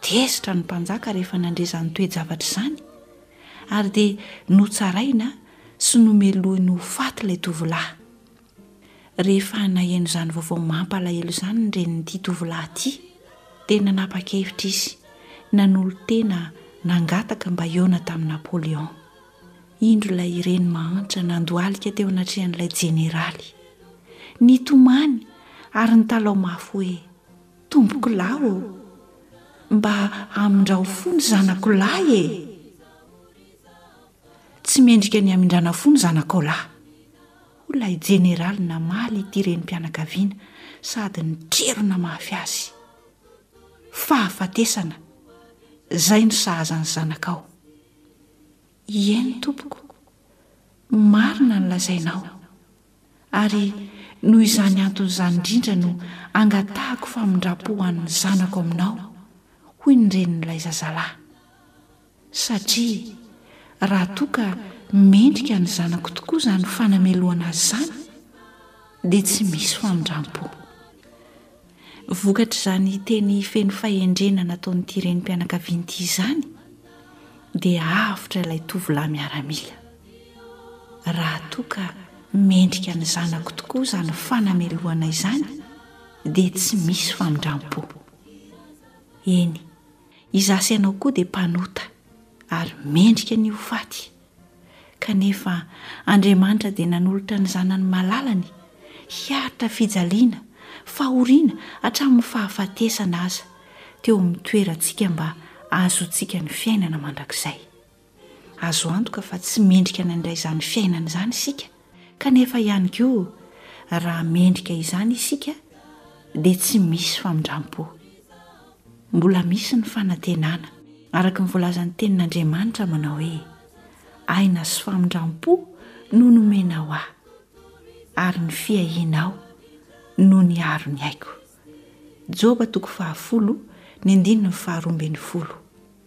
Tezitra ny mpanjaka rehefa nandre izany toe-javatra izany, ary dia notsaraina sy nomelohiny ho faty ilay tovolahy. Rehefa naheno izany vaovao mampalahelo izany ny renin'ity tovolahy ity, dia nanapa-kevitra izy, nanolo-tena nangataka mba hihaona tamin'i Napoléon. Indro ilay reny mahantra nandohalika teo anatrehan'ilay jeneraly. Nitomany ary nitalaho mafy hoe, Tompoko lahy ô! Mba amindrao fo ny zanako lahy e! Tsy mendrika ny amindrana fo ny zanakao lahy! hoy ilay jeneraly namaly ity renim-pianakaviana sady nitrerona mafy azy. Fahafatesana, izay no sahaza ny zanakao. Ieny tompoko, marina ny lazainao. Ary noho izany antony izany indrindra no angatahako famindram-po ho an'ny zanako aminao, hoy ny renin'ilay zazalahy. Satria raha toa ka mendrika ny zanako tokoa izany fanamelohana azy izany, dia tsy misy famindram-po. Vokatr'izany teny feno fahendrena nataon'ity renim-pianakaviana ity izany, dia avotra ilay tovolahy miaramila. Raha toa ka mendrika ny zanako tokoa izany fanamelohana izany, dia tsy misy famindram-po. Eny, izaho sy ianao koa dia mpanota, ary mendrika ny ho faty. Kanefa Andriamanitra dia nanolotra ny Zanany malalany hiaritra fijaliana, fahoriana hatramin'ny fahafatesana aza, teo amin'ny toerantsika mba hahazoantsika ny fiainana mandrakizay. Azo antoka fa tsy mendrika nandray izany fiainana izany isika. Kanefa ihany koa, raha mendrika izany isika, dia tsy misy famindram-po. Mbola misy ny fanantenana, araka ny voalazan'ny Tenin'Andriamanitra manao hoe, Aina sy famindram-po no nomenao ahy, ary ny fiahianao no niaro ny aiko. Joba toko fahafolo ny andininy faharoa ambin'ny folo.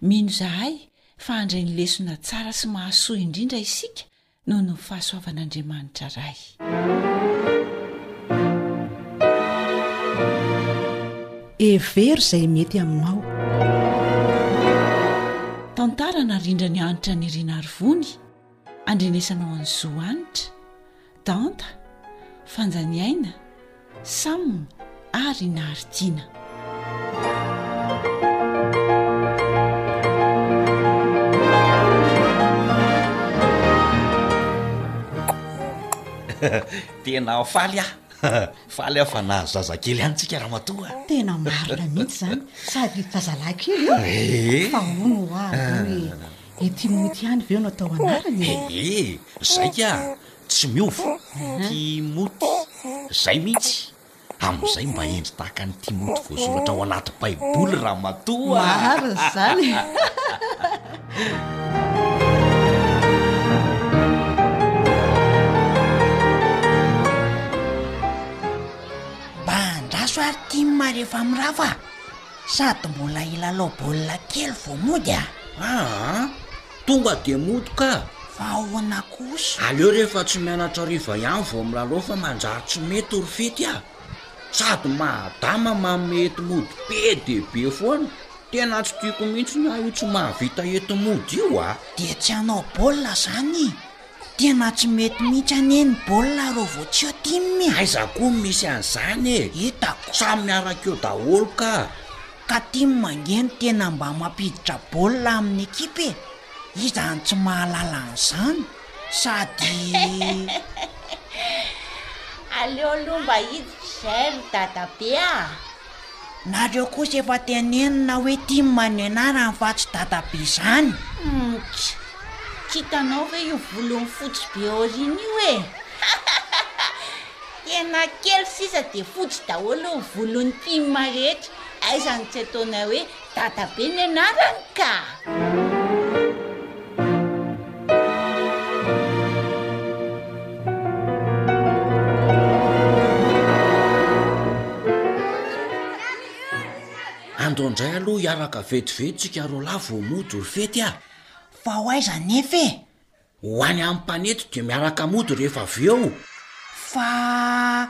Mino izahay fa handre ny lesona tsara sy mahasoa indrindra isika noho ny fahasoavan'Andriamanitra Ray. Hevero izay mety aminao. Tantara narindra ny hanitra nirina arivony. Andrenesanao an'i Zo Hanitra, Danta, Fanjaniaina, Sam ary i Naritina. Tena faly aho. Faly aho fa nahazo zazakely ihany tsika ramatoa. Tena marina mihitsy izany sady tazalahy kely io. Eh. Fa hono ho'a aloha e. I Timoty ihany ve no atao anarany e? Ee, zay ka, tsy miova. Timoty. Zay mihitsy. Amin'izay mba hendry tahaka an'i Timoty voasoratra ao anaty Baiboly ramatoa a! Marina izany e! Mba andraso ary Tim rehefa mirava a! Sady mbola hilalao baolina kely vao mody a! Aa! Tonga dia mody ka! Fa ahoana kosa? Aleo rehefa tsy mianatra hariva ihany vao milalao fa manjary tsy mety ry Fety a! Sady mahadama manome enti-mody be dia be foana, tena tsy tiako mihitsy ny ahy io tsy mahavita enti-mody io a! Dia tsy hanao baolina izany? Tena tsy mety mihitsy anie ny baolina reo vao tsy eo tim e! Aiza koa no misy an'izany e! Hitako! Samy miaraka eo daholo ka! Ka tim ange no tena mba mampiditra baolina amin'ny ekipa e! Iza no tsy mahalala an'izany? Sady. Aleo aloha mba hiditra izay ry dadabe a! Nareo kosa efa tenenina hoe Tim ny anarany fa tsy Dadabe izany. Mk, k'itanao ve io volony fotsy be aoriana io e? Tena kely sisa dia fotsy daholo ny volon'i Tim rehetra, aiza no tsy ataonay hoe Dadabe ny anarany ka! Andao indray aloha hiaraka vetivety tsika roalahy vao mody ho fety a! Fa ho aiza anefa e? Ho any amin'ny mpanety dia miaraka mody rehefa avy eo. Fa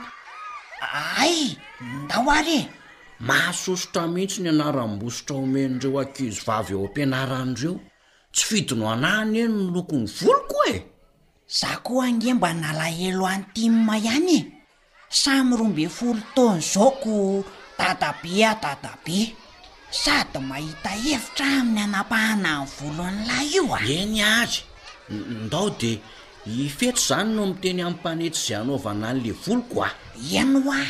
ay, ndao ary e! Mahasosotra mihitsy ny anaram-bosotra omen'ireo ankizivavy eo am-pianarana ireo. Tsy fidiny ho anà anie ny lokon'ny voloko e! Za koa ange mba nalahelo an'i Tim ihany e! Samy roa ambin'ny folo taona izao ko dadabe a dadabe sady mahita hevitra amin'ny hanapahana ny volon'ny lahy io a! Eny ary, ndao dia i Fetso izany no miteny amin'ny mpanety izay hanaovana an'ilay voloko a! Eny hoa!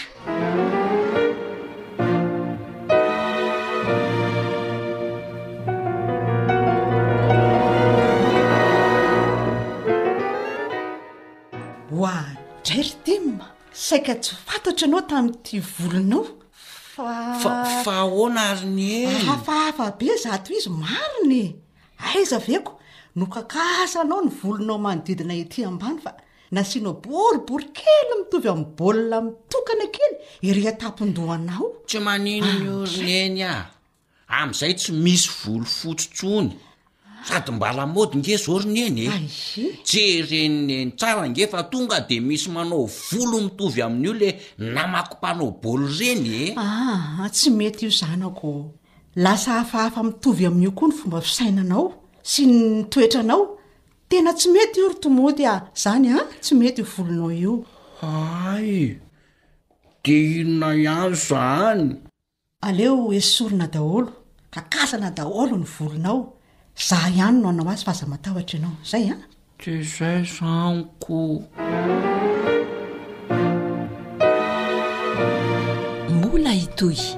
Oa dray ry Tim, saika tsy fantatro ianao tamin'ity volonao fa. Fa fa ahoana ary ny eny? Hafahafa be izato izy marina e! Aiza ve ko nokakasanao ny volonao manodidina ety ambany fa nasianao boribory kely mitovy amin'ny baolina mitokana kely ery an-tampon-dohanao. Tsy maninona io ry neny a! Amizay tsy misy volo fotsy tsony sady mba lamody nge zao ry neny e jereny neny tsara nge fa tonga de misy manao volo mitovy amin'io le namako mpanao bol reny e aa ah, tsy mety io zanako o lasa hafahafa mitovy amin'io koa ny fomba fisainanao sy ny toetranao tena tsy mety io ry tomody a zany a tsy mety io volonao io ay de inona ihany zany Aleo esorina daholo, kakasana daholo ny volonao, za ihany no hanao azy fa aza matahotra ianao. Zay an! De zay zany ko! Mbola hitohy.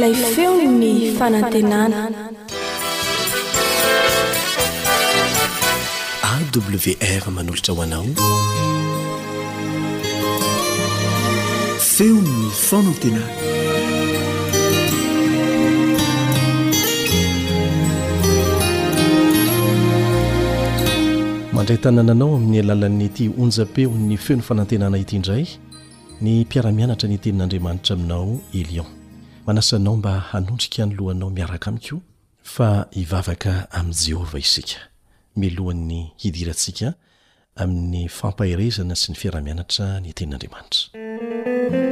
Ilay feon'ny fanantenana. AWR manolotra ho anao. Feon'ny fanantenana. Mandray tanana anao amin'ny alalan'ity onjam-peon'ny feo ny fanantenana ity indray ny mpiara-mianatra ny tenin'Andriamanitra aminao Elion. Manasa anao mba hanondrika ny lohanao miaraka amiko fa hivavaka amin'i Jehovah isika mialohan'ny hidirantsika amin'ny fampaherezana sy ny fiarahamianatra ny tenin'Andriamanitra.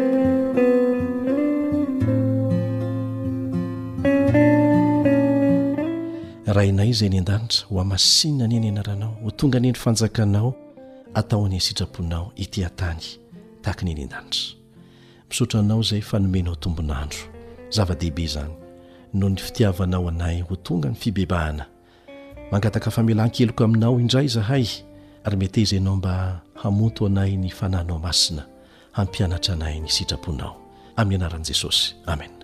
Rainay izay any an-danitra, ho hamasinina anie ny anaranao, ho tonga anie ny fanjakanao, atao anie ny sitraponao ety an-tany tahaka ny any an-danitra. Misaotra anao izay fa nomenao tombon'andro, zava-dehibe izany, noho ny fitiavanao anay ho tonga ny fibebahana. Mangataka famelan-keloka aminao indray izahay ary meteza ianao mba hamonto anay ny Fanahinao Masina hampianatra anay ny sitraponao. Amin'ny anaran'i Jesosy. Amena.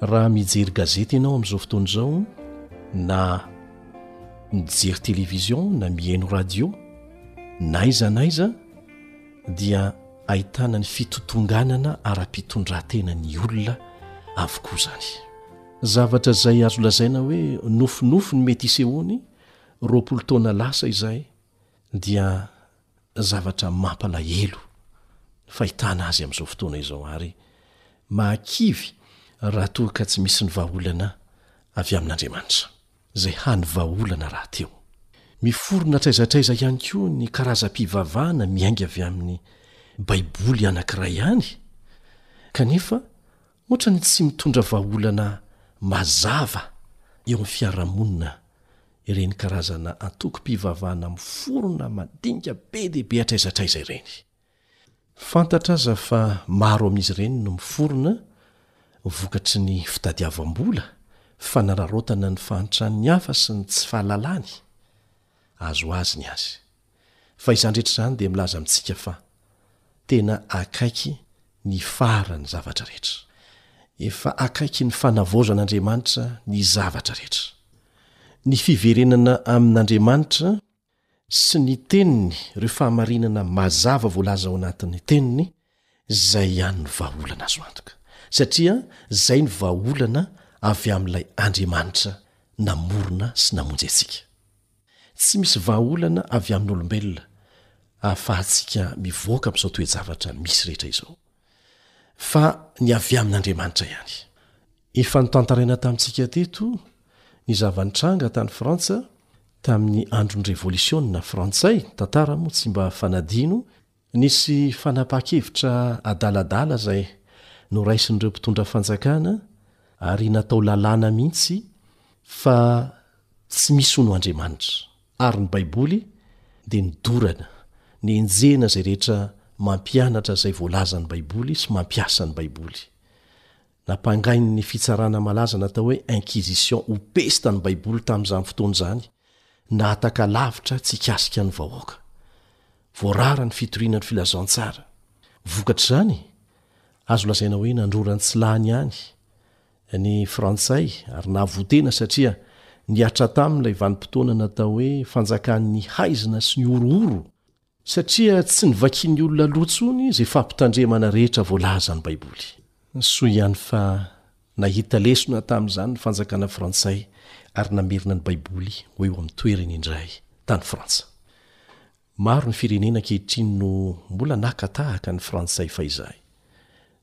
Raha mijery gazety ianao amin'izao fotoana izao na mijery television na mihaino radio na aiza na aiza dia ahitana ny fitotonganana ara-pitondran-tena ny olona avokoa izany. Zavatra izay azo lazaina hoe nofinofy ny mety hisehoany roapolo taona lasa izay dia zavatra mampalahelo ny fahitana azy amin'izao fotoana izao ary mahakivy raha toa ka tsy misy ny vahaolana avy amin'Andriamanitra. izay hany vahaolana rahateo. Miforona hatraiza hatraiza ihany koa ny karazam-pivavahana miainga avy amin'ny Baiboly anankiray ihany, kanefa hoatran'ny tsy mitondra vahaolana mazava eo amin'ny fiarahamonina ireny karazana antokom-pivavahana miforona madinika be dia be hatraiza hatraiza ireny. Fantatra aza fa maro amin'izy ireny no miforona vokatry ny fitadiavam-bola, fanararaotana ny fahantran'ny hafa sy ny tsy fahalalany azo azy ny azy. Fa izany rehetra izany dia milaza amintsika fa tena akaiky ny faran'ny zavatra rehetra. Efa akaiky ny fanavaozan'Andriamanitra ny zavatra rehetra. Ny fiverenana amin'Andriamanitra sy ny teniny ireo fahamarinana mazava voalaza ao anatin'ny teniny zay ihany ny vahaolana azo antoka satria zay ny vahaolana avy amin'ilay Andriamanitra namorona sy namonjy antsika. Tsy misy vahaolana avy amin'olombelona ahafahantsika mivoaka amin'izao toe-javatra misy rehetra izao fa ny avy amin'Andriamanitra ihany. Efa notantaraina tamintsika teto ny zava-nitranga tany Frantsa tamin'ny andron'ny Revolisiona Frantsay, tantara moa tsy mba fanadino, nisy fanapaha-kevitra adaladala izay noraisin'ireo mpitondra fanjakana ary natao lalàna mihitsy fa tsy misy hono Andriamanitra, ary ny Baiboly dia nodorana, nenjehina izay rehetra mampianatra izay voalazan'ny Baiboly sy mampiasa ny Baiboly. Nampangain'ny fitsarana malaza natao hoe Inquisition ho pesta ny Baiboly tamin'izany fotoana izany, nahataka lavitra tsy hikasika ny vahoaka. Voarara ny fitoriana ny filazantsara. Vokatr'izany, azo lazaina hoe nandrora ny tsy lany ihany ny Frantsay ary nahavoa-tena satria nihatra tamin'ilay vanim-potoana natao hoe fanjakan'ny haizina sy ny horohoro, Satria tsy novakian'ny olona aloha intsony izay fampitandremana rehetra voalazan'ny Baiboly. Soa ihany fa nahita lesona tamin'izany ny Fanjakana frantsay ary namerina ny Baiboly ho eo amin'ny toerany indray tany Frantsa. Maro ny firenena ankehitriny no mbola naka tahaka ny Frantsay fahizay.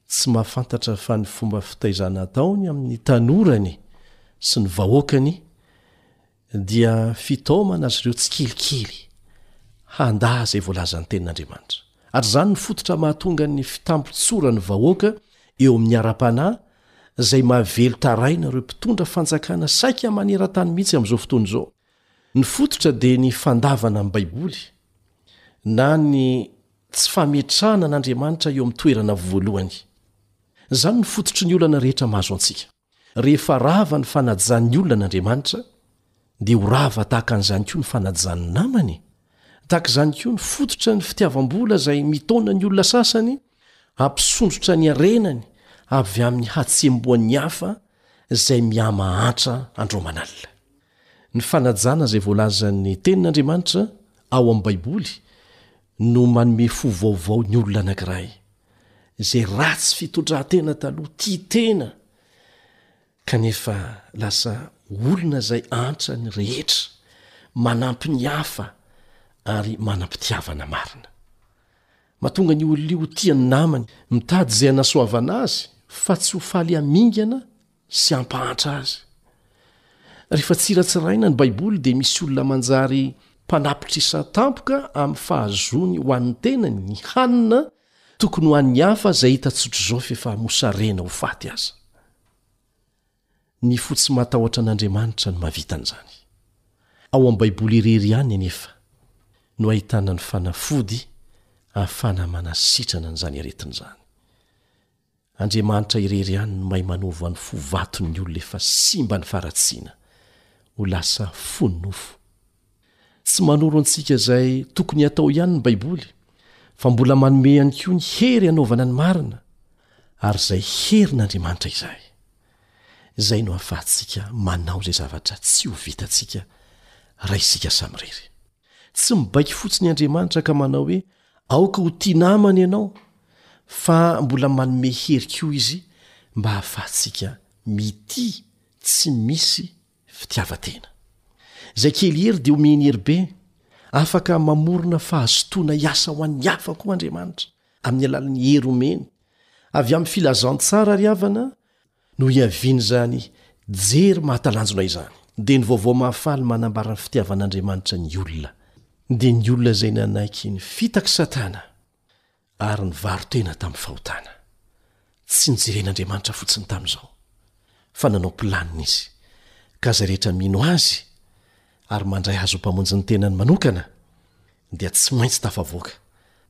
Tsy mahafantatra fa ny fomba fitaizana ataony amin'ny tanorany sy ny vahoakany dia fitaomana azy ireo tsikelikely handà izay voalazan'ny Tenin'Andriamanitra. Ary izany no fototra mahatonga ny fitampitsoran'ny vahoaka eo amin'ny ara-panahy, izay mahavelon-taraina ireo mpitondra fanjakana saika maneran-tany mihitsy amin'izao fotoana izao. Ny fototra dia ny fandavana ny Baiboly, na ny tsy fametrahana an'Andriamanitra eo amin'ny toerana voalohany. Izany no fototry ny olana rehetra mahazo antsika. Rehefa rava ny fanajan'ny olona an'Andriamanitra, dia ho rava tahaka an'izany koa ny fanajan'ny namany. Tahaka izany koa ny fototra ny fitiavam-bola izay mitaona ny olona sasany hampisondrotra ny harenany avy amin'ny hatsembohan'ny hafa izay mihamahantra andro aman'alina. Ny fanajana izay voalazan'ny Tenin'Andriamanitra ao amin'ny Baiboly no manome fo vaovao ny olona anankiray, izay ratsy fitondran-tena taloha, tia tena, kanefa lasa olona izay antra ny rehetra, manampy ny hafa ary manam-pitiavana marina. Mahatonga an'io olona io ho tia ny namany, mitady izay hanasoavana azy fa tsy ho faly hamingana sy hampahantra azy. Rehefa tsiratsiraina ny Baiboly, dia misy olona manjary mpanapitra isan-tampoka amin'ny fahazoany ho an'ny tenany ny hanina tokony ho an'ny hafa izay hita tsotra izao fa efa mosarena ho faty aza. Ny fo tsy matahotra an'Andriamanitra no mahavita an'izany. Ao amin'ny Baiboly irery ihany anefa no ahitana ny fanafody ahafahana manasitrana an'izany aretina izany. Andriamanitra irery ihany no mahay manova ny fo vaton'ny olona efa simba ny faharatsiana ho lasa fo nofo. Tsy manoro antsika izay tokony hatao ihany ny Baiboly, fa mbola manome ihany koa ny hery hanaovana ny marina, ary izay herin'Andriamanitra izay. Izay no ahafahantsika manao izay zavatra tsy ho vitantsika raha isika samirery. Tsy mibaiko fotsiny Andriamanitra ka manao hoe aoka ho tia namana ianao, fa mbola manome hery koa izy mba hahafahantsika mitia tsy misy fitiavan-tena. Izay kely hery dia omeny hery be. Afaka mamorona fahazotoana hiasa ho an'ny hafa koa Andriamanitra, amin'ny alalan'ny hery omeny avy amin'ny filazantsara ry havana, No hiavian'izany jery mahatalanjona izany, dia ny Vaovao Mahafaly manambara ny fitiavan'Andriamanitra ny olona, dia ny olona izay nanaiky ny fitak'i Satana ary nivaro-tena tamin'ny fahotana. Tsy nijeren'Andriamanitra fotsiny tamin'izao, fa nanao planiny Izy, ka izay rehetra mino Azy ary mandray Azy ho Mpamonjy ny tenany manokana dia tsy maintsy tafavoaka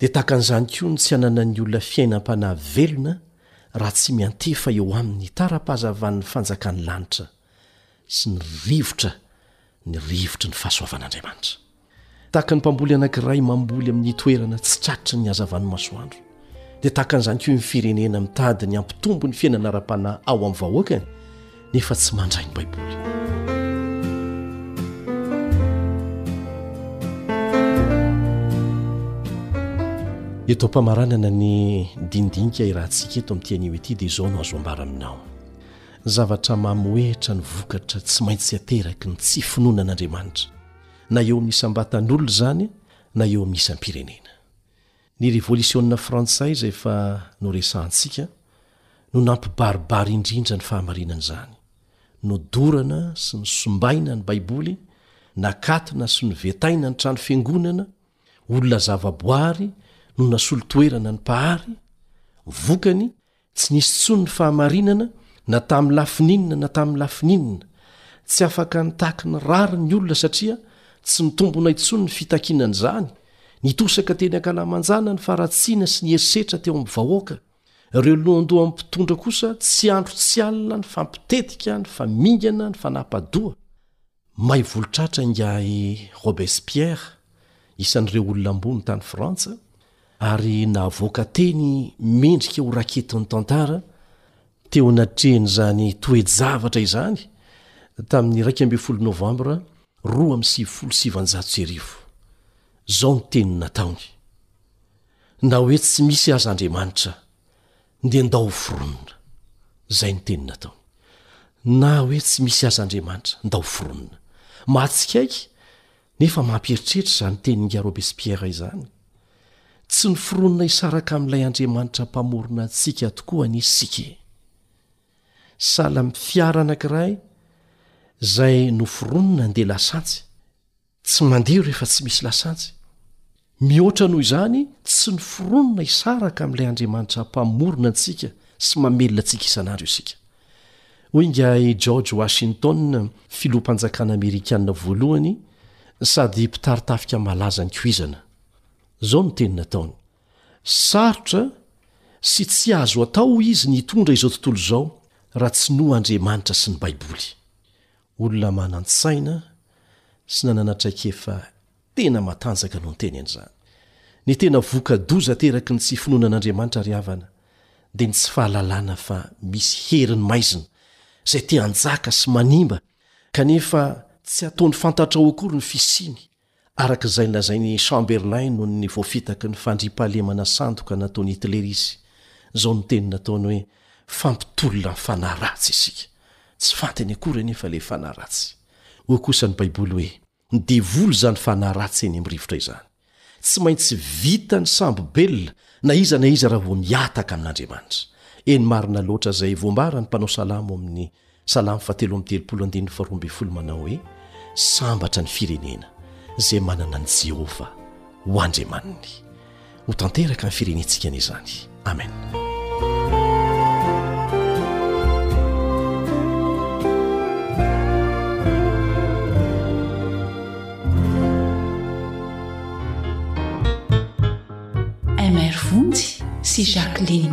dia tahaka an'izany koa ny tsy ananan'ny olona fiainam-panahy velona raha tsy miantefa eo amin'ny tara-pahazavan'ny fanjakan'ny lanitra sy ny rivotra ny rivotry ny fahasoavan'Andriamanitra. Tahaka ny mpamboly anankiray mamboly amin'ny toerana tsy tratry ny hazavan'ny masoandro, dia tahaka an'izany koa ny firenena mitady ny hampitombo ny fiainana ara-panahy ao amin'ny vahoakany, nefa tsy mandray ny Baiboly. Eto am-pamaranana ny dinidinika irantsika eto amin'ity anio ity dia izao no azo ambara aminao. Zavatra mamohehitra ny vokatra tsy maintsy ateraky ny tsy finoana an'Andriamanitra, na eo amin'ny isam-batan'olona izany na eo amin'ny isam-pirenena. Ny Revolisionina Frantsay izay efa noresahantsika no nampibaribary indrindra ny fahamarinana izany. Nodorana sy nosombaina ny Baiboly, nakatona sy novetaina ny trano fiangonana, olona zavaboary no nasolo toerana ny Mpahary, vokany, Tsy nisy intsony ny fahamarinana na tamin'ny lafiny inona na tamin'ny lafiny inona. Tsy afaka nitaky ny rariny ny olona satria tsy nitombona intsony ny fitakiana an'izany. Nitosaka teny ankalamanjana ny faharatsiana sy ny herisetra teo amin'ny vahoaka. Ireo lohandohan'ny mpitondra kosa tsy andro tsy alina nifampitetika, nifamingana, nifanapadoha. May volo tratra ingahy Robespierre, isan'ireo olona ambony tany Frantsa, ary navoaka teny mendrika ho raketin'ny tantara, teo anatrehan'izany toe-javatra izany, tamin'ny iraika ambin'ny folo Novambra roa amby sivifolo sy sivinjato sy arivo. Izao ny teny nataony, Na hoe tsy misy aza Andriamanitra, Ndeha ndao ho foronina. Zay ny teny nataony. Na hoe tsy misy aza Andriamanitra, ndao ho foronina. Mahatsikaiky, nefa mampieritreritra izany tenin'ingahy Robespierre izany. Tsy niforonina hisaraka amin'ilay Andriamanitra Mpamorona antsika tokoa anie isika e! Sahala amin'ny fiara anankiray izay noforonina ndeha lasantsy. Tsy mandeha rehefa tsy misy lasantsy. Mihoatra noho izany, tsy noforonina hisaraka amin'ilay Andriamanitra Mpamorona antsika sy mamelona antsika isan'andro isika. Hoy ingahy George Washington, filoham-panjakana amerikana voalohany sady mpitari-tafika malaza nikoizana. Izao no teny nataony, Sarotra sy tsy azo atao, hoy izy, ny hitondra izao tontolo izao raha tsy noho Andriamanitra sy ny Baiboly. Olona manan-tsaina sy nanana traikefa tena matanjaka no niteny an'izany. Ny tena voka-doza ateraky ny tsy finoana an'Andriamanitra ry havana dia ny tsy fahalalana fa misy heriny maizina izay te-hanjaka sy manimba kanefa tsy ataony fantatra ao akory ny fisiany Araka izay nolazain'i Chamberlain noho ny voafitaky ny fandriampahalemana sandoka nataon'i Hitler izy, izao ny teny nataony hoe, Fampitolona ny fanahy ratsy isika. Tsy fantany akory anefa ilay fanahy ratsy. Hoy kosa ny Baiboly hoe, Ny devoly izany fanahy ratsy eny amin'ny rivotra izany. Tsy maintsy vitan'ny sambo-belona na iza na iza raha vao mihataka amin'Andriamanitra. Eny marina loatra izay voambaran'ny mpanao salamo ao amin'ny Salamo fahatelo amby telopolo andininy faharoa ambin'ny folo manao hoe, Sambatra ny firenena izay manana an'i Jehovah ho Andriamaniny. Ho tanteraka amin'ny firenentsika anie izany. Amena. Mr Vonjy sy Jacqueline.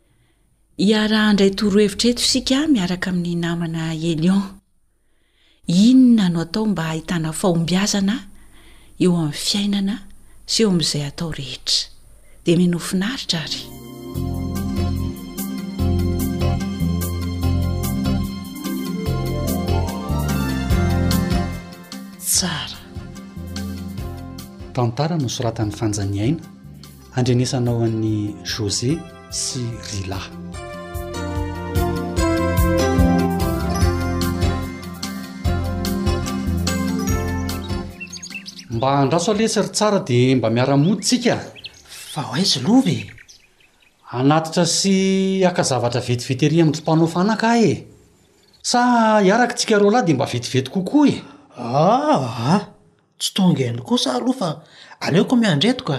Hiara-handray torohevitra eto isika miaraka amin'ny namana Elion. Inona no atao mba hahitana fahombiazana eo amin'ny fiainana sy eo amin'izay atao rehetra? Dia mino finaritra ary. Tsara. Tantara nosoratan'i Fanja Niaina. Andrenesanao an'i José sy Rila. Mba andraso aloha lesy ry tsara dia mba miara-mody tsika fa ho aiza lova e anatitra sy haka zavatra vetivety ery amin-dry mpanao fanaka aho e sa hiaraka tsika roalahy dia mba vetivety kokoa e aa ah, ah. Tsy tonga eny kosa aho aloha fa aleoko miandry eto ka!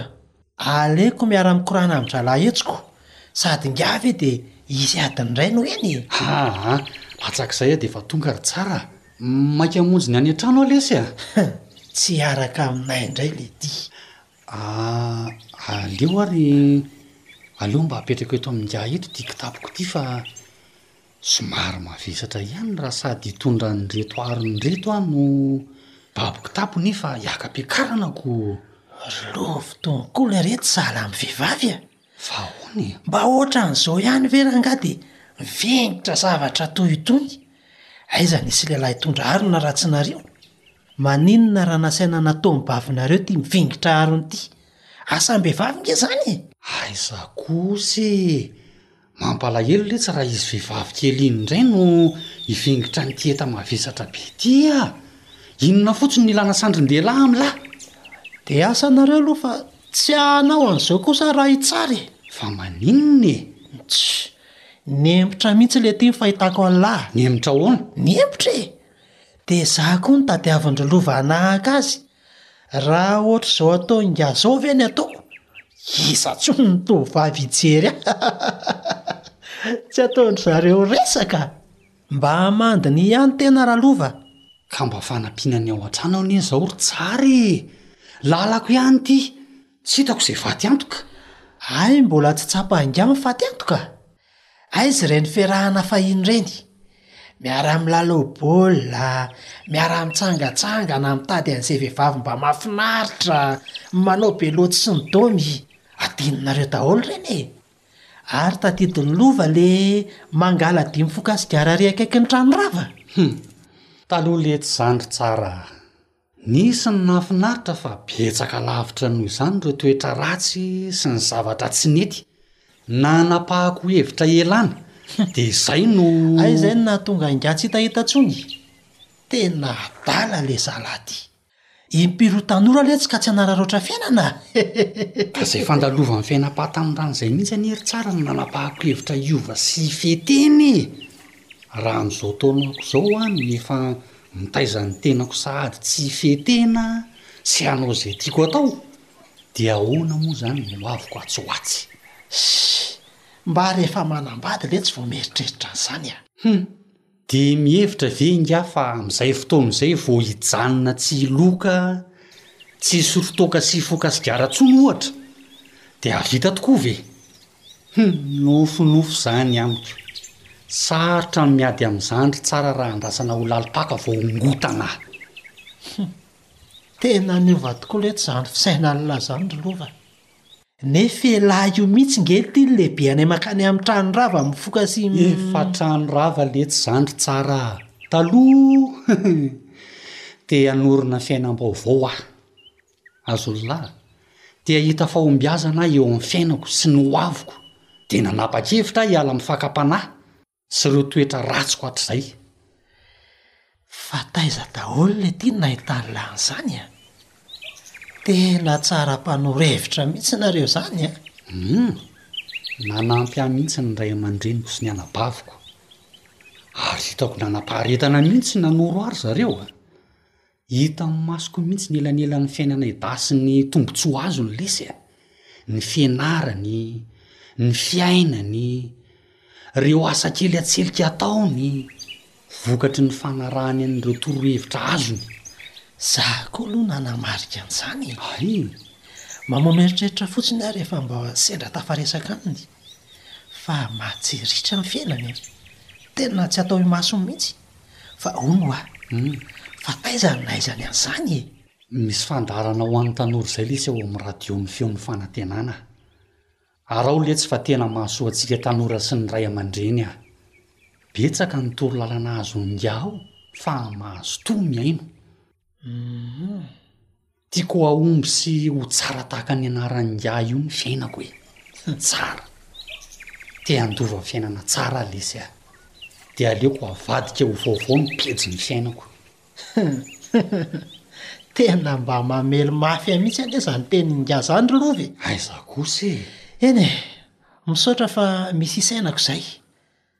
Aleoko miara-mikorana amin-drahalahy hetsiko sady ingahy ve dia hisy ady indray no eny e! Aa! latsak'izay aho dia efa tonga ry tsara a! Mainka hamonjy ny any an-trano aho lesy a! Tsy hiaraka aminay indray ilay tia. Aa! aleo ary aleo mba apetrako eto amin'ingahy eto ity kitapoko ity fa. Somary mavesatra ihany raha sady hitondran'ireto arony ireto aho no babo kitapo nefa hiaka-piakarana ko! Ry lova tononkolo e reto zalah am vehivavy e! Fa ahoana e? Mba ohatran'izao ihany ve rangahy de mivengitra zavatra toy itony? Aiza nisy lehilahy hitondra harona raha tsy nareo? Maninona raha nasaina nataom-bavinareo ty mivengitra harona ty? Asam-behivavy nge zany e! Aiza kosa e! Mampalahelo letsy raha izy vehivavy kely iny indray no hifingitra an'ity eta mavesatra be ity a! Inona fotsiny no ilana sandrin-dehilahy amin'ny lahy? Dia asa anareo aloha fa tsy hanao an'izao kosa raha hitsara e! Fa maninona e? Tch! Nihemotra mihitsy ilay tim fahitako an'lah! Nihemotra ahoana? Nihemotra e! Dia izaho koa nitadiavin-dry lova hanahaka azy! Raha ohatr'izao atao ingahy zao ve ny ataoko? Iza tsony ny tovovavy hijery ahy? Tsy ataon-dry zareo resaka! Mba hamandiny ihany tena Ralova a! Ka mba fanampiana ny ao an-trano aho anie izao ry tsara e! Lalako ihany ity, tsy hitako izay faty antoka! Hay mbola tsy tsapa ingahy ny faty antoka? Aiza ireny fiarahana fahiny ireny? Miara-milalao baolina, miara-mitsangatsangana, mitady an'izay vehivavy mba mahafinaritra, manao be loto sy ny domy. Adinonareo daholo ireny e! Ary tadidin'ny lova ilay mangala dimy foka sigara ary akaikin'ny trano rava? Hum! Taloha letsy izany ry tsara a! Nisy ny nahafinaritra fa betsaka lavitra noho izany ireo toetra ratsy sy ny zavatra tsy nety nanapahako hevitra hialana dia izay no. Hay izay no nahatonga ingahy tsy hitahita intsony e! Tena adala le zalahy ty! Impiro tanora letsy ka tsy hanararaotra fiainana e! Ka izay fandalovan'ny fiainam-pahatanorana izay mihitsy anie ry tsara no nanapahako hevitra hiova sy hifehy tena e! Raha amin'izao taonako izao hoa ny efa mitaiza ny tenako sahady tsy hifehy tena sy hanao izay tiako atao dia ahoana moa izany ny hoaviko atsy ho atsy? Shhh! Mba rehefa manambady ve tsy vao mieritreritra an'izany a! Hum! Dia mihevitra ve ingahy fa amin'izay fotoana izay vao hijanona tsy hiloka, tsy hisolo toaka sy hifoka sigara intsony ohatra? Dia hahavita tokoa ve? Humm nofinofy zany amiko. Sarotra ny miady amin'ny zandry tsara raha andrasana ho lalim-paka vao hongotana ah. Humm tena niova tokoa letsy zany fisainan'lah zany ry lova a. Nefa elah io mihitsy nge ity ny lehibe anay mankany amin'ny trano rava mifoka sy mi. Efa trano rava letsy zandry tsara a. Taloha humm te hanorina fiainam-baovao ah. Azullah, Te hahita fahombiazana aho eo amin'ny fiainako sy ny hoaviko, dia nanapa-kevitra aho hiala amin'ny fakam-panahy sy ireo toetra ratsiko hatrizay. Fa taiza daholo ilay teny nahitan'ilay an'izany a! Tena tsara mpanoro hevitra mihitsy nareo izany a! Humm! Nanampy ahy mihitsy ny ray aman-dreniko sy ny anabaviko. Ary hitako nanaparitana mihitsy ny nanoro ahy ry zareo a! Hita amin'ny masoko mihitsy ny elanelan'ny fiainanay dahy sy ny tombontsoa azony lesy e! Ny fianarany, ny fiainany, ireo asa kely an-tselika ataony vokatry ny fanarahany an'ireo torohevitra azony. Za koa aloha nanamarika an'izany e! Hay! Mba mameritreritra fotsiny aho rehefa mba sendra tafaresaka aminy fa matsiritra ny fiainany e! Tena tsy atao imaso mihitsy. Fa hono hoa, fa taiza no nahaizany an'izany e? Misy fandaharana ho an'ny tanora izay lesy ao amin'ny radio ny feon'ny fanantenana. Araho letsy fa tena mahasoa antsika tanora sy ny ray aman-dreny a! Betsaka ny toro lalana azo ingahy ao fa mahazotoa mihaino. Humm. Tiako hahomby sy ho tsara tahaka ny anaran'ingahy io ny fiainako e! Tsara! Te handova fiainana tsara aho lesy a! Dia aleoko avadika ho vaovao ny pejin'ny fiainako. Tena mba mamely mafy ahy mihitsy anie izany tenin'ingahy izany ry Lova e! Aiza kosa e! Eny e! Misaotra fa misy isainako izay.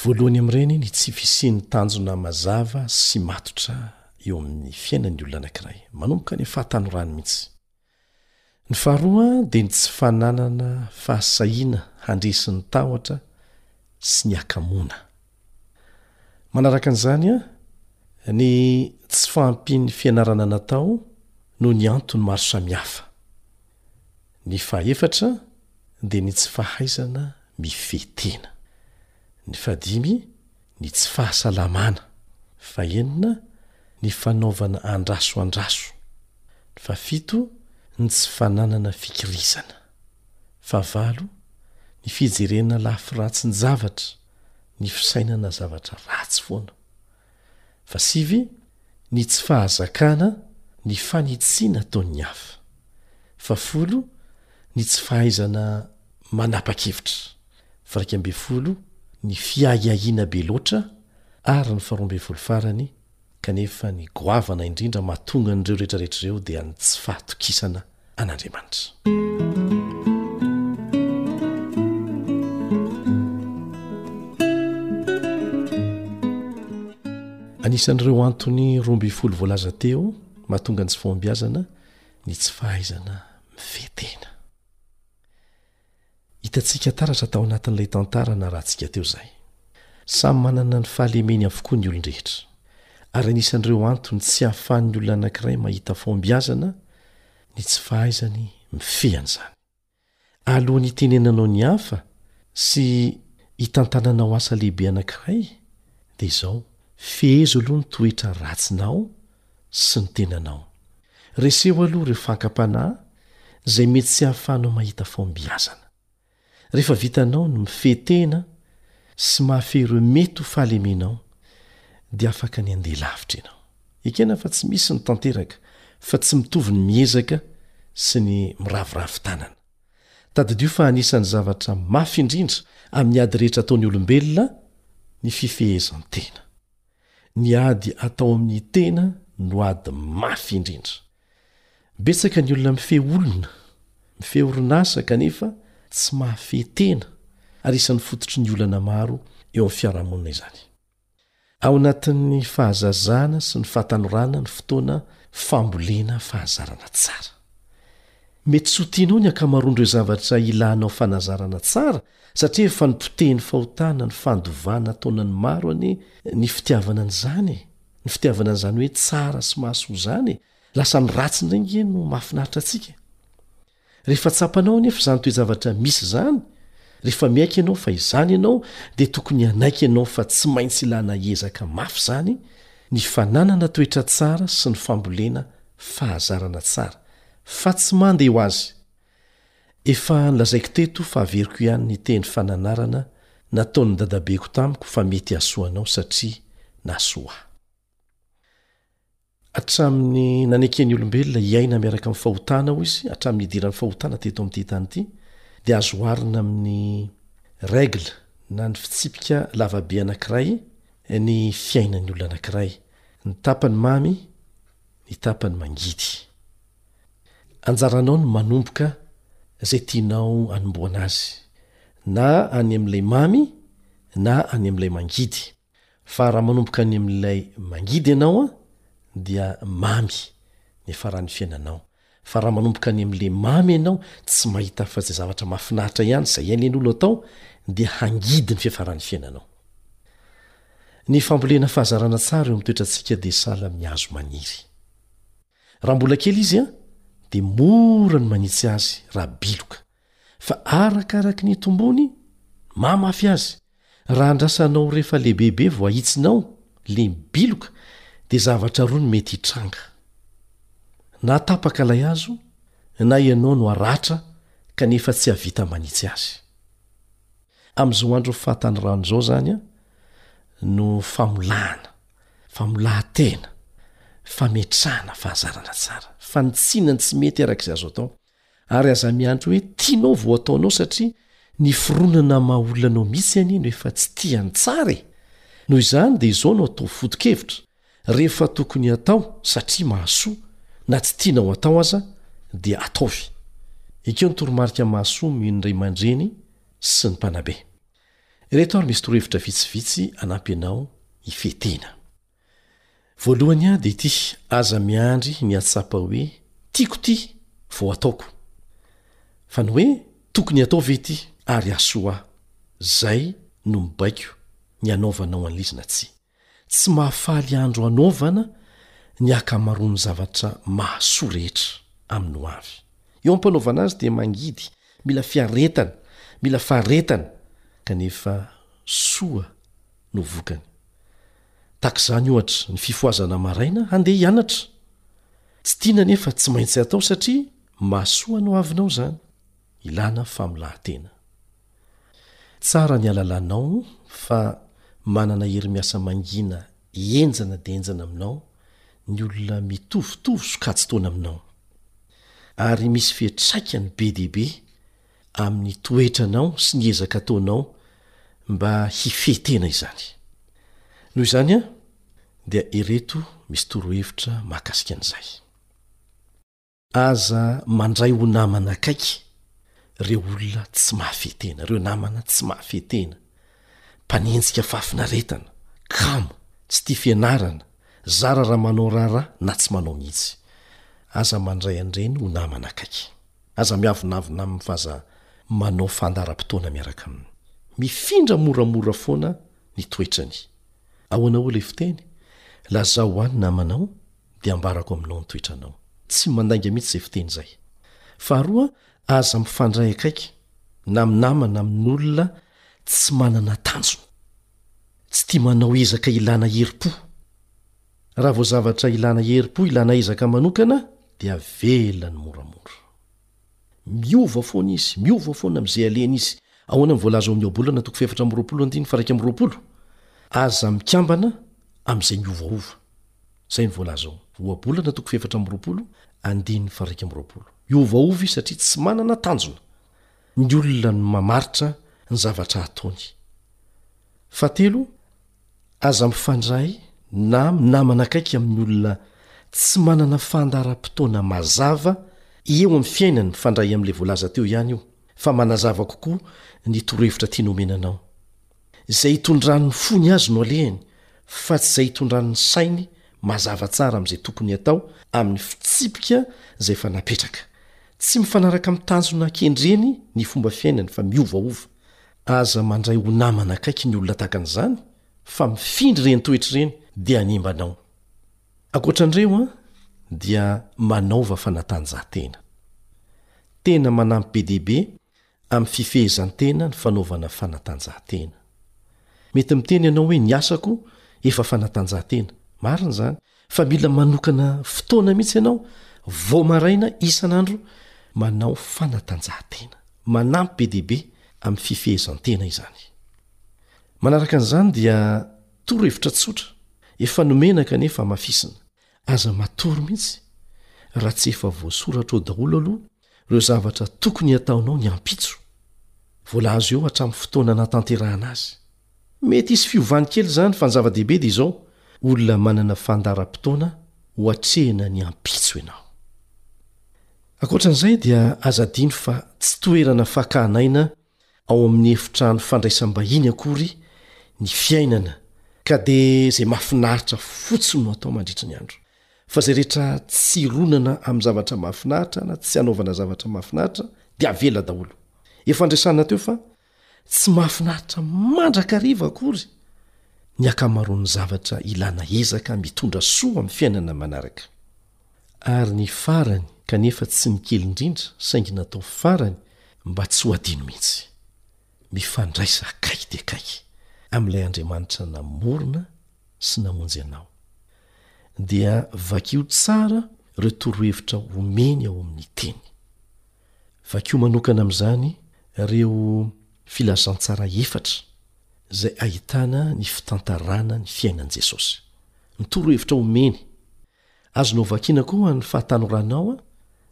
Voalohany amin'ireny ny tsy fisian'ny tanjona mazava sy matotra eo amin'ny fiainan'ny olona anankiray, manomboka any amin'ny fahatanorany mihitsy. Ny faharoa dia ny tsy fananana fahasahiana handresy ny tahotra sy ny hakamoana. Manaraka an'izany, ny tsy fahampian'ny fianarana natao no ny antony maro samihafa. Ny fahefatra dia ny tsy fahaizana mifehy tena. Ny fahadimy, ny tsy fahasalamana. Ny fahenina, ny fanaovana andraso andraso. Ny fahafito, ny tsy fananana fikirizana. Ny fahavalo, ny fijerena lafy ratsin-javatra, ny fisainana zavatra ratsy foana. Fa sivy, ny tsy fahazakana ny fanitsiana ataon'ny hafa. Fa folo, ny tsy fahaizana manapa-kevitra. Fa iraika ambin'ny folo, ny fiahiahiana be loatra, ary ny faharoa ambin'ny folo farany, kanefa ny goavana indrindra mahatonga an'ireo rehetrarehetra ireo dia ny tsy fahatokisana an'Andriamanitra. Anisan'ireo antony roa ambin'ny folo voalaza teo mahatonga ny tsy fahombiazana ny tsy fahaizana mifehy tena. Hitantsika taratra tao anatin'ilay tantara narahantsika teo izay. Samy manana ny fahalemeny avokoa ny olon-drehetra. Ary anisan'ireo antony tsy ahafahan'ny olona anankiray mahita fahombiazana ny tsy fahaizany mifehy an'izany. Alohan'ny hitenenanao ny hafa sy hitantananao asa lehibe anankiray, dia izao, fehezo aloha ny toetra ratsinao sy ny tenanao. Reseho aloha ireo fankam-panahy izay mety tsy hahafahanao mahita fahombiazana. Rehefa vitanao ny mifehy tena sy mahafehy ireo mety ho fahalemenao, dia afaka ny handeha lavitra ianao. Ekena fa tsy misy ny tanteraka, fa tsy mitovy ny miezaka sy ny miraviravy tanana. Tadidio fa anisan'ny zavatra mafy indrindra amin'ny ady rehetra ataon'ny olombelona ny fifehezan-tena. Ny ady atao amin'ny tena no ady mafy indrindra. Betsaka ny olona mifehy olona, mifehy orinasa kanefa tsy mahafehy tena ary isan'ny fototry ny olana maro eo amin'ny fiarahamonina izany. Ao anatin'ny fahazazana sy ny fahatanorana ny fotoana fambolena fahazarana tsara. Mety tsy ho tianao ny ankamaroan'ireo zavatra ilanao fanazarana tsara Satria efa nopotehin'ny fahotana ny fandovana taonan'ny maro anie ny fitiavana an'izany e! Ny fitiavana an'izany hoe tsara sy mahasoa izany e! Lasa ny ratsy indray nge no mahafinaritra antsika. Rehefa tsapanao anefa izany toe-javatra misy izany, rehefa miaiky ianao fa izany ianao dia tokony hanaiky ianao fa tsy maintsy ilana ezaka mafy izany ny fananana toetra tsara sy ny fambolena fahazarana tsara fa tsy mandeha ho azy Efa nolazaiko teto fa averiko ihany ny teny fananarana nataon'ny dadabeko tamiko fa mety hahasoa anao satria nahasoa ahy. Hatramin'ny naneken'ny olombelona hiaina miaraka amin'ny fahotana, hoy izy, hatramin'ny nidiran'ny fahotana teto amin'ity tany ity, dia azo oharina amin'ny règle na ny fitsipika lavabe anankiray ny fiainan'ny olona anankiray. Ny tapany mamy, ny tapany mangidy. Anjaranao ny manomboka izay tianao anomboana azy, na any amin'ilay mamy na any amin'ilay mangidy, fa raha manomboka any amin'ilay mangidy ianao dia mamy ny faran'ny fiainanao. Fa raha manomboka any amin'le mamy ianao tsy mahita afa zay zavatra mahafinaritra ihany zay hainen'olo atao dia hangidy ny fiafaran'ny fiainanao. Ny fambolena fahazarana tsara eo amin'ny toetrantsika dia sahala amin'ny hazo maniry. Raha mbola kely izy an, dia mora ny manitsy azy raha biloka. Fa arakaraky ny tombony, mamafy azy. Raha andrasanao ho rehefa lehibebe vao ahitsinao, le mibiloka, dia zavatra roa no mety hitranga. Na tapaka ilay hazo, na ianao no haratra kanefa tsy hahavita manitsy azy. Amin'izao andron'ny fahatany rano izao izany no famolahana, famolahan-tena, fametrahana fahazarana tsara, fanitsiana ny tsy mety araka izay azo atao, Ary aza miandry hoe tianao vao ataonao satria ny fironana maha olona anao mihitsy anie no efa tsy tia ny tsara e! Noho izany dia izao no ataovy foto-kevitra, rehefa tokony hatao satria mahasoa, na tsy tianao hatao aza dia ataovy. Ekeo ny toromarika mahasoa omeny ny ray aman-dreny sy ny mpanabe. Ireto ary misy torohevitra vitsivitsy hanampy anao hifehy tena. Voalohany ady ity, aza miandry ny hatsapa hoe tiako ity vao ataoko, fa ny hoe tokony atao ve ity ary hahasoa ahy, zay no mibaiko ny hanaovanao anl'izy na tsia. Tsy mahafaly andro hanaovana ny akamaroan'ny zavatra mahasoa rehetra amin'ny ho avy. Eo ampanaovana azy dia mangidy, mila fiaretana, mila faharetana, kanefa soa no vokany. Tahaka izany, ohatra, ny fifohazana maraina handeha hianatra. Tsy tiana anefa tsy maintsy atao satria mahasoa ny hoavinao izany. Ilàna famolahan-tena. Tsara ny alalànao fa manana hery miasa mangina henjana dia henjana aminao ny olona mitovitovy sokajin-taona aminao. Ary misy fiantraikany be dia be. amin'ny toetranao sy ny ezaka ataonao mba hifehy tena izany. Noho izany an, dia ireto misy torohevitra mahakasika an'izay. Aza mandray ho namana akaiky ireo olona tsy mahafehy tena, ireo namana tsy mahafehy tena, mpanenjika fahafinaretana, kamo, tsy tia fianarana, zara raha manao raharaha na tsy manao mihitsy. Aza mandray an'ireny ho namana akaiky. Aza miavonavona aminy fa aza manao fandaharam-potoana miaraka aminy. Mifindra moramora foana ny toetrany. Ahoana hoy ilay fiteny? Lazao ho an ny namanao dia ambarako aminao ny toetranao. Tsy mandainga mihitsy izay fiteny izay. Faharoa, aza mifandray akaiky na amin'ny namana na amin' olona tsy manana tanjona. Tsy tia manao ezaka ilana herim-po. Raha vao zavatra ilana herim-po ilana ezaka manokana dia velany moramora. Miova foana izy, miova foana amin'izay aleny izy. Ahoana ny voalaza ao amin'ny Ohabolana toko fahefatra amby roapolo andininy faha iraika amby roapolo? Aza mikambana amin'izay miovaova. Izay no voalaza ao. Ohabolana toko fahefatra amby roapolo andininy faha iraika amby roapolo. Hiovaova izy satria tsy manana tanjona. Ny olona no mamaritra ny zavatra ataony. Fahatelo, Aza mifandray na minamana akaiky amin'ny olona tsy manana fandaharam-potoana mazava eo amin'ny fiainany mifandray amin'ilay voalaza teo ihany io fa manazava kokoa ny torohevitra tiany omena anao. Izay hitondran'ny fony azy no alehany fa tsy izay hitondran'ny sainy mazava tsara amin'izay tokony hatao amin'ny fitsipika izay efa napetraka. Tsy mifanaraka amin'ny tanjona kendreny ny fomba fiainany fa miovaova Aza mandray ho namana akaiky ny olona tahaka an'izany fa mifindra ireny toetra ireny dia hanimba anao. Ankoatra an'ireo an dia manaova fanatanjahantena. Tena manampy be dia be amin'ny fifehezan-tena ny fanaovana fanatanjahantena. Mety miteny ianao hoe ny asako efa fanatanjahantena, marina izany, fa mila manokana fotoana mihitsy ianao vao maraina isan'andro manao fanatanjahantena. Manampy be dia be amin'ny fifehezan-tena izany. Manaraka an'izany dia torohevitra tsotra, efa nomena kanefa hamafisina, aza matory mihitsy raha tsy efa voasoratra ao daholo aloha Ireo zavatra tokony hataonao ny ampitso. Vola azo eo hatramin'ny fotoana anatanterahana azy. Mety hisy fiovany kely izany fa ny zava-dehibe dia izao, olona manana fandaharam-potoana ho atrehina ny ampitso ianao. Ankoatra an'izay dia aza adino fa tsy toerana fakana aina ao amin'ny efitrano fandraisam-bahiny akory ny fiainana ka dia izay mahafinaritra fotsiny no atao mandritry ny andro. Fa izay rehetra tsy ronana amin'ny zavatra mahafinaritra na tsy anaovana zavatra mahafinaritra dia avela daholo. Efa andresana teo fa tsy mahafinaritra mandrakariva akory ny ankamaroan'ny zavatra ilana ezaka mitondra soa amin'ny fiainana manaraka. Ary ny farany, kanefa tsy ny kely indrindra, saingy natao farany mba tsy ho adino mihitsy. Mifandraisa akaiky dia akaiky amin'ilay Andriamanitra namorona sy namonjy anao. Dia vakio tsara ireo torohevitra omeny ao amin'ny Teny. Vakio manokana amin'izany ireo filazantsara efatra izay ahitana ny fitantarana ny fiainan'i Jesosy, ny torohevitra omeny, Azonao vakiana koa ho an'ny fahatanoranao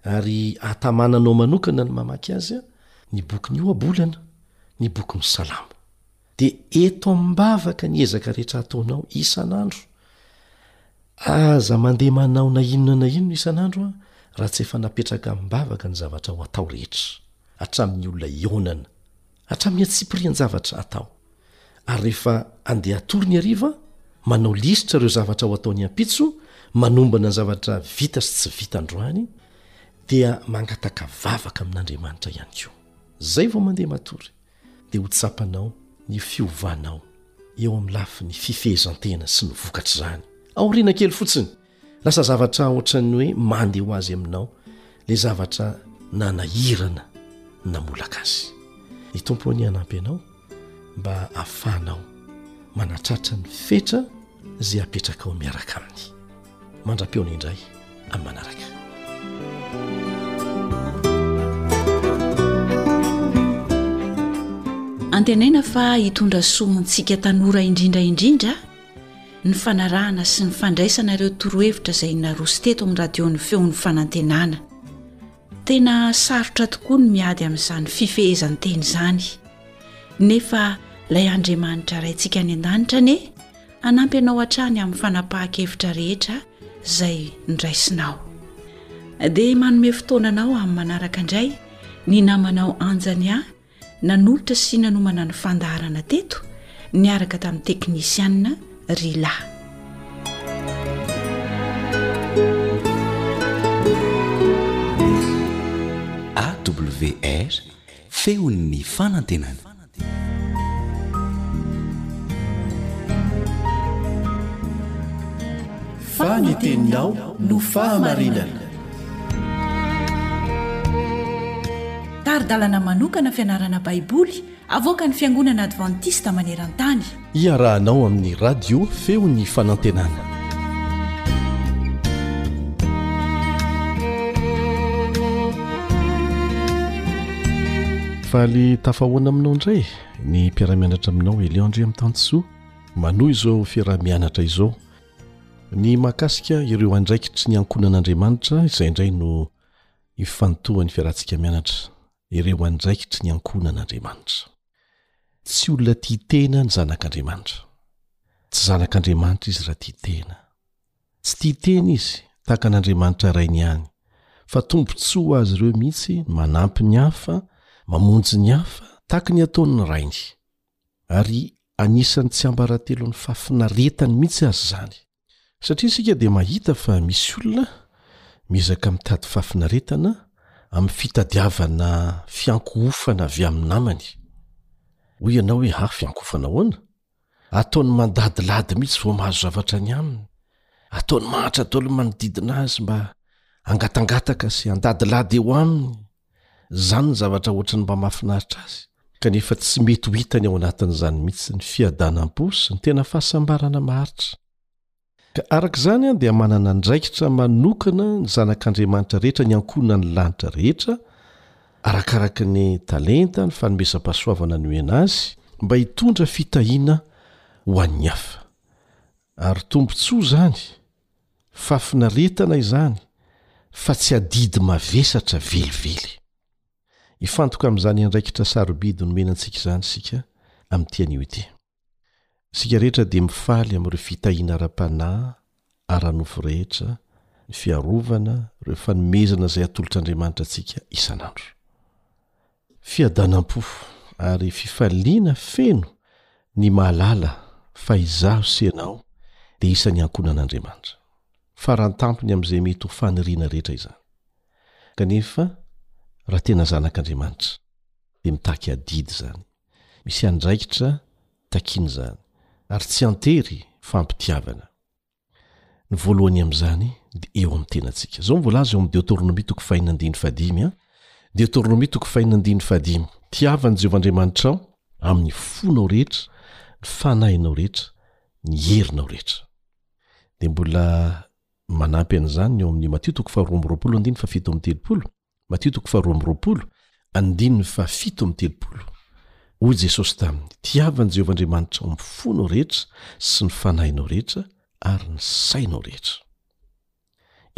ary atamana anao manokana ny mamaky azy ny bokin'ny Ohabolana, ny bokin'ny Salamo. Dia eto am-bavaka ny ezaka rehetra ataonao isan'andro. Aza mandeha manao na inona na inona isan'andro raha tsy efa napetraka amim-bavaka ny zavatra ho atao rehetra, hatramin'ny olona ionana. Hatramin'ny antsipirian-javatra atao. Ary rehefa andeha hatory ny hariva, manao lisitra ireo zavatra ho atao ny ampitso, manombana ny zavatra vita sy tsy vita androany, dia mangataka vavaka amin'Andriamanitra ihany koa. Izay vao mandeha matory, dia ho tsapanao ny fiovanao eo amin'ny lafiny fifehezan-tena sy ny vokatr'izany. Aoriana kely fotsiny, Lasa zavatra ohatran'ny hoe mandeha ho azy aminao le zavatra nanahirana namolaka azy. Ny Tompo anie hanampy anao mba afahanao manatratra ny fetra izay apetrakao miaraka aminy. Mandra-peona indray amin'ny manaraka. Antenaina fa hitondra soa ho antsika tanora indrindra indrindra ny fanarahana sy ny fandraisana ireo torohevitra izay naroso teto amin'ny radion'ny feon'ny fanantenana tena sarotra tokoa ny miady amin'izany fifehezan-teny izany nefa ilay andriamanitra raintsika any an-danitra anie hanampy anao hatrany amin'ny fanapahan-kevitra rehetra izay niraisinao dia manome fotoananao amin'ny manaraka indray ny namanao anjany ahy Nanolotra sy nanomana ny fandaharana teto niaraka tamin'ny teknisianina Rila. AWR, feon'ny fanantenana. Fa ny teninao no fahamarinana. Tari-dalana manokana fianarana Baiboly avoakan'ny Fiangonana Advantista maneran-tany. Iarahanao amin'ny Radio Feon'ny Fanantenana. Faly tafahoana aminao indray ny mpiara-mianatra aminao Elion Andriamitansoa manohy izao fiaraha-mianatra izao ny mahakasika ireo andraikitry ny ankohonan'Andriamanitra izay indray no Hifantoha ny fialantsika mianatra ireo andraikitry ny ankohonan'Andriamanitra. Tsy olona tia tena ny zanak'Andriamanitra. Tsy zanak'Andriamanitra izy raha tia tena. Tsy tia tena izy, tahaka an'Andriamanitra Rainy ihany, fa tombontsoa ho azy ireo mihitsy ny manampy ny hafa, mamonjy ny hafa, tahaka ny ataon'ny Rainy. Ary anisan'ny tsiambaratelon'ny fahafinaretany mihitsy aza izany. satria isika dia mahita fa misy olona miezaka mitady fahafinaretana amin'ny fitadiavana fiankohofana avy amin'ny namany hoy ianao hoe ha fiankohofana ahoana ataony mandadilady mihitsy vao mahazo zavatra ny aminy ataony mahantra daolo ny manodidina azy mba angatangataka sy andadilady eo aminy Izany ny zavatra hoatran'ny mba mahafinaritra azy, kanefa tsy mety ho hitany ao anatin'izany mihitsy ny fiadanam-po sy ny tena fahasambarana maharitra. Ka araka izany dia manana andraikitra manokana ny zanak'Andriamanitra rehetra ny ankohonan'ny lanitra rehetra, arakaraka ny talenta, ny fanomezam-pahasoavana nomena azy, mba hitondra fitahiana ho an'ny hafa. Ary tombontsoa izany! Fahafinaretana izany fa tsy adidy mavesatra velively. Hifantoka amin'izany andraikitra sarobidy nomena antsika izany isika amin'ity anio ity. Isika rehetra dia mifaly amin'ireo fitahiana ara-panahy, ara-nofo rehetra, ny fiarovana, ireo fanomezana izay atolotr'Andriamanitra antsika isan'andro. Fiadanam-po ary fifaliana feno ny mahalala fa izaho sy ianao dia isan'ny ankohonan'Andriamanitra. Faran-tampony amin'izay mety ho faniriana rehetra izany. Kanefa, raha tena zanak'Andriamanitra, dia mitaky adidy izany. Misy andraikitra takian'izany, ary tsy an-tery fampitiavana. Ny voalohany amin'izany dia eo amin'ny tenantsika. Izao no voalaza eo amin'ny Deoteronomia toko fahina andininy fahadimy a. Deoteronomia toko fahina andininy fahadimy. Tiava an'i Jehovah Andriamanitrao amin'ny fonao rehetra, ny fanahinao rehetra, ny herinao rehetra. Dia mbola manampy an'izany ny eo amin'ny Matio toko faharoa amby roapolo andininy fahafito amby telopolo. Matio toko faharoa amby roapolo andininy fahafito amby telopolo Hoy Jesosy taminy, Tiavo an'i Jehovah Andriamanitrao amin'ny fonao rehetra sy ny fanahinao rehetra ary ny sainao rehetra.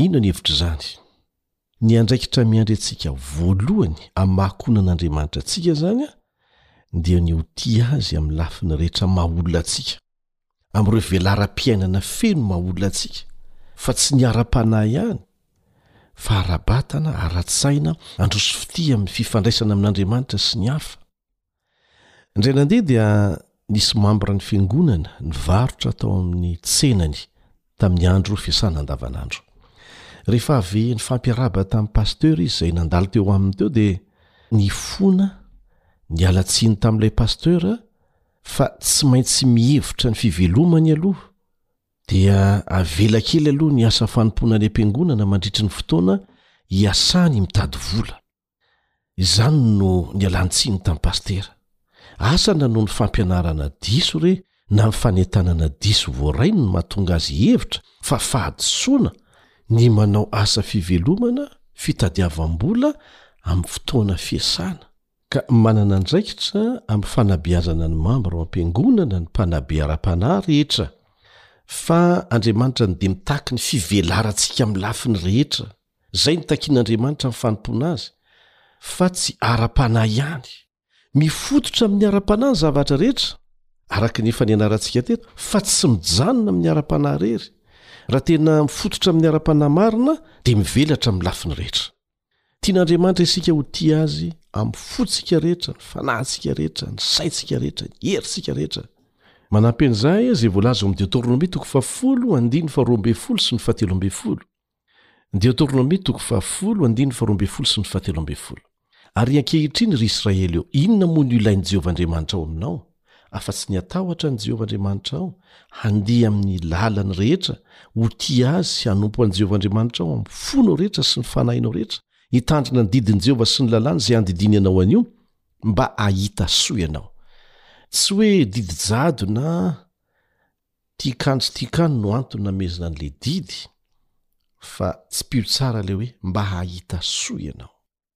Inona ny hevitr'izany? Ny andraikitra miandry antsika voalohany amin'ny maha-kona an'Andriamanitra antsika izany dia ny ho tia azy amin'ny lafiny rehetra maha-olona antsika. amin'ireo velaram-piainana feno maha olona antsika fa tsy ny ara-panahy ihany fa ara-batana ara-tsaina androso fitia amin'ny fifandraisana amin'andriamanitra sy ny hafa indray nandeha dia nisy mambra ny fiangonana ny varotra tao amin'ny tsenany tamin'ny andro fiasana andavanandro rehefa avy ny fampiaraba tamin'ny pasteur izy izay nandalo teo aminy teo dia ny fona ny alatsiny tamin'ilay pasteur fa tsy maintsy mihevitra ny fivelomany aloha dia avela kely aloha ny asa fanompoana any am-piangonana mandritry ny fotoana hiasany mitady vola. Izany no nialan-tsiny tamin'ny pasitera. Asa na noho ny fampianarana diso re na ny fanentanana diso voarainy no mahatonga azy hihevitra fa fahadisoana ny manao asa fivelomana, fitadiavam-bola amin'ny fotoana fiasana. ka manana andraikitra amin'ny fanabeazana ny mambra ao am-piangonana ny mpanabe ara-panahy rehetra, fa Andriamanitra no dia mitaky ny fivelarantsika amin'ny lafiny rehetra, izay no takin'Andriamanitra amin'ny fanompoana Azy, fa tsy ara-panahy ihany. Mifototra amin'ny ara-panahy ny zavatra rehetra, araka ny efa nianarantsika teto, fa tsy mijanona amin'ny ara-panahy irery. Raha tena mifototra amin'ny ara-panahy marina, dia mivelatra amin'ny lafiny rehetra. Tian'Andriamanitra isika ho tia Azy amin'ny fontsika rehetra, ny fanahintsika rehetra, ny saintsika rehetra, ny herintsika rehetra. Manampy an'izay izay voalaza ao amin'ny Deoteronomia toko fahafolo andininy faharoa ambin'ny folo sy ny fahatelo ambin'ny folo. Deoteronomia toko fahafolo andininy faharoa ambin'ny folo sy ny fahatelo ambin'ny folo. Ary ankehitriny, ry Israely ô, inona moa no ilain'i Jehovah Andriamanitra ao aminao? afa-tsy ny hatahotra an'i Jehovah Andriamanitrao, handeha amin'ny lalany rehetra, ho tia azy sy hanompo an'i Jehovah Andriamanitrao amin'ny fonao rehetra sy ny fanahinao rehetra, hitandrina ny didin'i Jehovah sy ny lalàny izay andidiany anao anio, mba hahita soa ianao. Tsy hoe didy jadona tia kano tsy tia kano no antony namezina an'ilay didy, fa tsipio tsara ilay hoe mba hahita soa ianao.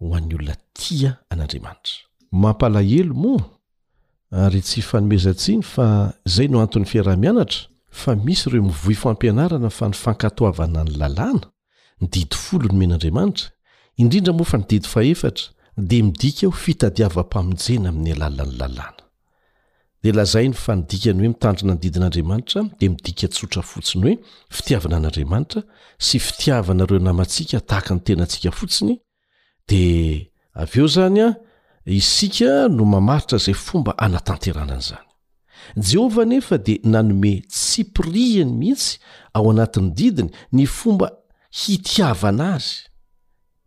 ho an'ny olona tia an'Andriamanitra. Mampalahelo moa ary tsy ifanomezan-tsiny fa izay no anton'ny fiaraha-mianatra fa misy ireo mivoy fampianarana fa ny fankatoavana ny lalàna, ny didy folo nomen'Andriamanitra, indrindra moa fa ny didy fahefatra, dia midika ho fitadiavam-pamonjena amin'ny alalan'ny lalàna. dia lazainy fa ny dikany hoe mitandrina ny didin'Andriamanitra dia midika tsotra fotsiny hoe fitiavana an'Andriamanitra sy fitiavana ireo namantsika tahaka ny tenantsika fotsiny dia avy eo izany a isika no mamaritra izay fomba anatanterana an'izany jehovah nefa dia nanome tsipirihany mihitsy ao anatin'ny didiny ny fomba hitiavana azy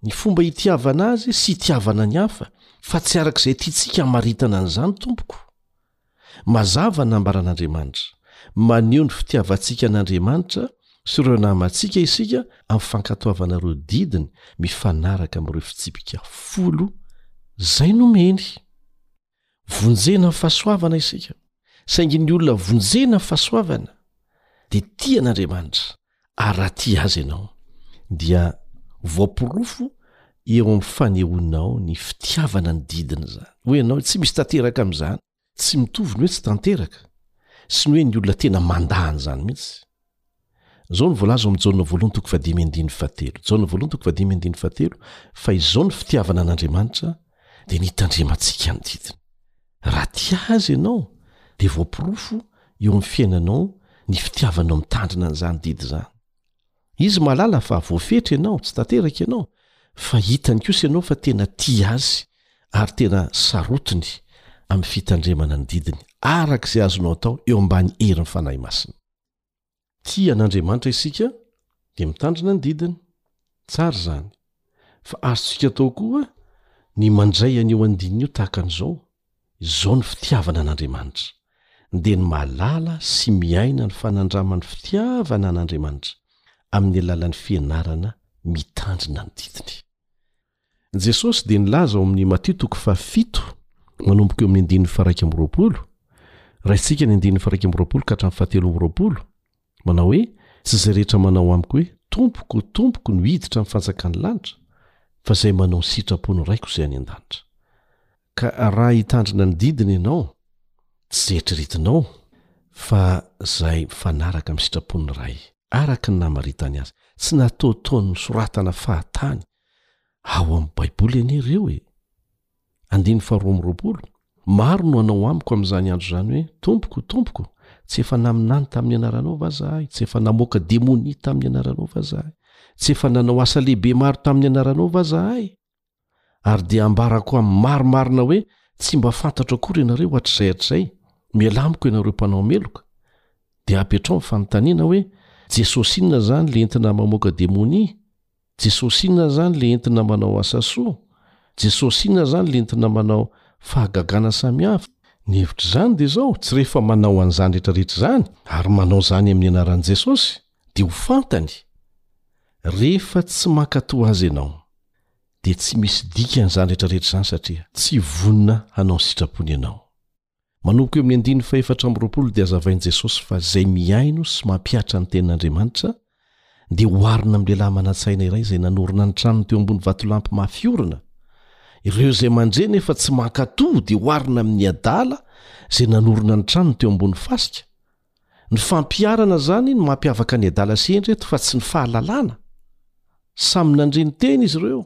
Ny fomba hitiavana Azy sy hitiavana ny hafa, fa tsy araka izay tiantsika hamaritana an'izany, tompoko. Mazava ny nambaran'Andriamanitra. Maneho ny fitiavantsika an'Andriamanitra sy ireo namantsika isika amin'ny fankatoavana ireo didiny mifanaraka amin'ireo fitsipika folo izay nomeny. Vonjena ny fahasoavana isika, saingy ny olona vonjena ny fahasoavana dia tia an'Andriamanitra, ary raha tia azy ianao, dia voaporofo eo amin'ny fanehoanao ny fitiavana ny didiny izany. Hoy ianao hoe tsy misy tanteraka amin'izany. Tsy mitovy ny hoe tsy tanteraka sy ny hoe ny olona tena mandà an'izany mihitsy. Izao no voalaza ao amin'ny Jaona voalohony toko fahadimy andininy fahatelo. Jaona voalohony toko fahadimy andininy fahatelo, Fa izao ny fitiavana an'Andriamanitra, dia ny hitandremantsika ny didiny. Raha tia Azy ianao, dia voaporofo eo amin'ny fiainanao ny fitiavanao mitandrina an'izany didy izany. Izy mahalala fa voafetra ianao, tsy tanteraka ianao, fa hitany kosa ianao fa tena tia Azy ary tena sarotiny amin'ny fitandremana ny didiny, araka izay azonao atao eo ambany herin'ny Fanahy Masina. Tia an'Andriamanitra isika dia mitandrina ny didiny. Tsara izany. Fa azontsika atao koa ny mandray an'io andininy io tahaka an'izao, Izao ny fitiavana an'Andriamanitra, dia ny mahalala sy miaina ny fanandraman'ny fitiavana an'Andriamanitra amin'ny alalan'ny fianarana mitandrina ny didiny. Jesosy dia nilaza ao amin'ny Matio toko fahafito manomboka eo amin'ny andininy faharaika amby roapolo, raisintsika ny andininy faharaika amby roapolo ka hatramin'ny fahatelo amby roapolo, manao hoe, Sy izay rehetra manao amiko hoe, Tompoko, Tompoko no hiditra amin'ny fanjakan'ny lanitra, fa izay manao ny sitrapon'ny Raiko izay any an-danitra. Ka raha hitandrina ny didiny ianao, tsy izay eritreretinao, fa izay mifanaraka amin'ny sitrapon'ny Ray, araka ny namaritany azy, tsy nataotaony nosoratana fahatany Ao amin'ny Baiboly anie ireo e! Andininy faharoa amby roapolo, Maro no hanao amiko amin'izany andro izany hoe, Tompoko, Tompoko, tsy efa naminany tamin'ny anaranao va izahay? Tsy efa namoaka demonia tamin'ny anaranao va izahay? Tsy efa nanao asa lehibe maro tamin'ny anaranao va izahay? Ary dia hambarako amin'ny marimarina hoe, Tsy mba fantatro akory ianareo hatrizay hatrizay, mialà amiko ianareo mpanao meloka! Dia apetraho ny fanontaniana hoe, Jesosy inona izany ilay entina mamoaka demonia? Jesosy inona zany le entina manao asa soa? Jesosy inona zany le entina manao fahagagana samihafa? Ny hevitry zany de zao, tsy rehefa manao an'zany retra retra zany ary manao zany amin'ny anaran'i Jesosy de ho fantany rehefa tsy mankatoa azy enao de tsy misy dikany zany retra retra zany satria tsy vonona hanao ny sitrapony enao. Manomboka eo amin'ny andininy fahefatra amby roapolo dia azavain'i Jesosy fa izay mihaino sy mampihatra ny tenin'Andriamanitra dia oharina amin'ny lehilahy manan-tsaina iray izay nanorina ny tranony teo ambony vatolampy mafy orina. Ireo izay mandre nefa tsy mankatò dia oharina amin'ny adala izay nanorina ny tranony teo ambony fasika. Ny fampiharana izany no mampiavaka ny adala sy hendry eto fa tsy ny fahalalana. Samy nandre ny teny izy ireo.